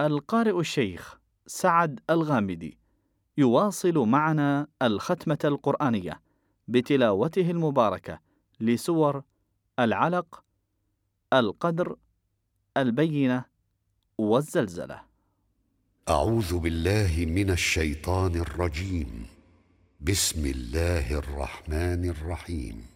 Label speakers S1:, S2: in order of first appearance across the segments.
S1: القارئ الشيخ سعد الغامدي يواصل معنا الختمة القرآنية بتلاوته المباركة لسور العلق، القدر، البينة، والزلزلة.
S2: أعوذ بالله من الشيطان الرجيم. بسم الله الرحمن الرحيم.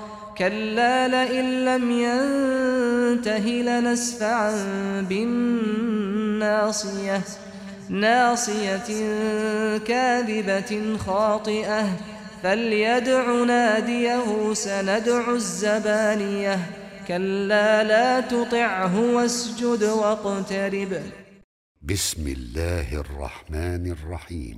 S3: كلا لئن لم ينته لنسفعا بالناصية ناصية كاذبة خاطئة فليدع ناديه سندع الزبانية كلا لا تطعه واسجد واقترب.
S2: بسم الله الرحمن الرحيم.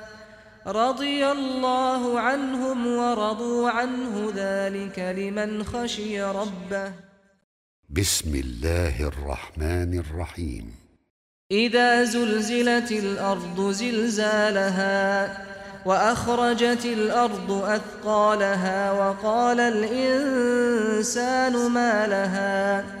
S3: رضي الله عنهم ورضوا عنه ذلك لمن خشي ربه.
S2: بسم الله الرحمن الرحيم.
S3: إذا زلزلت الأرض زلزالها وأخرجت الأرض أثقالها وقال الإنسان ما لها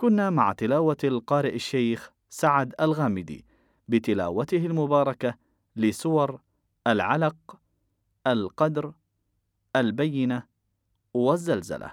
S1: كنا مع تلاوة القارئ الشيخ سعد الغامدي بتلاوته المباركة لسور العلق، القدر، البينة، والزلزلة.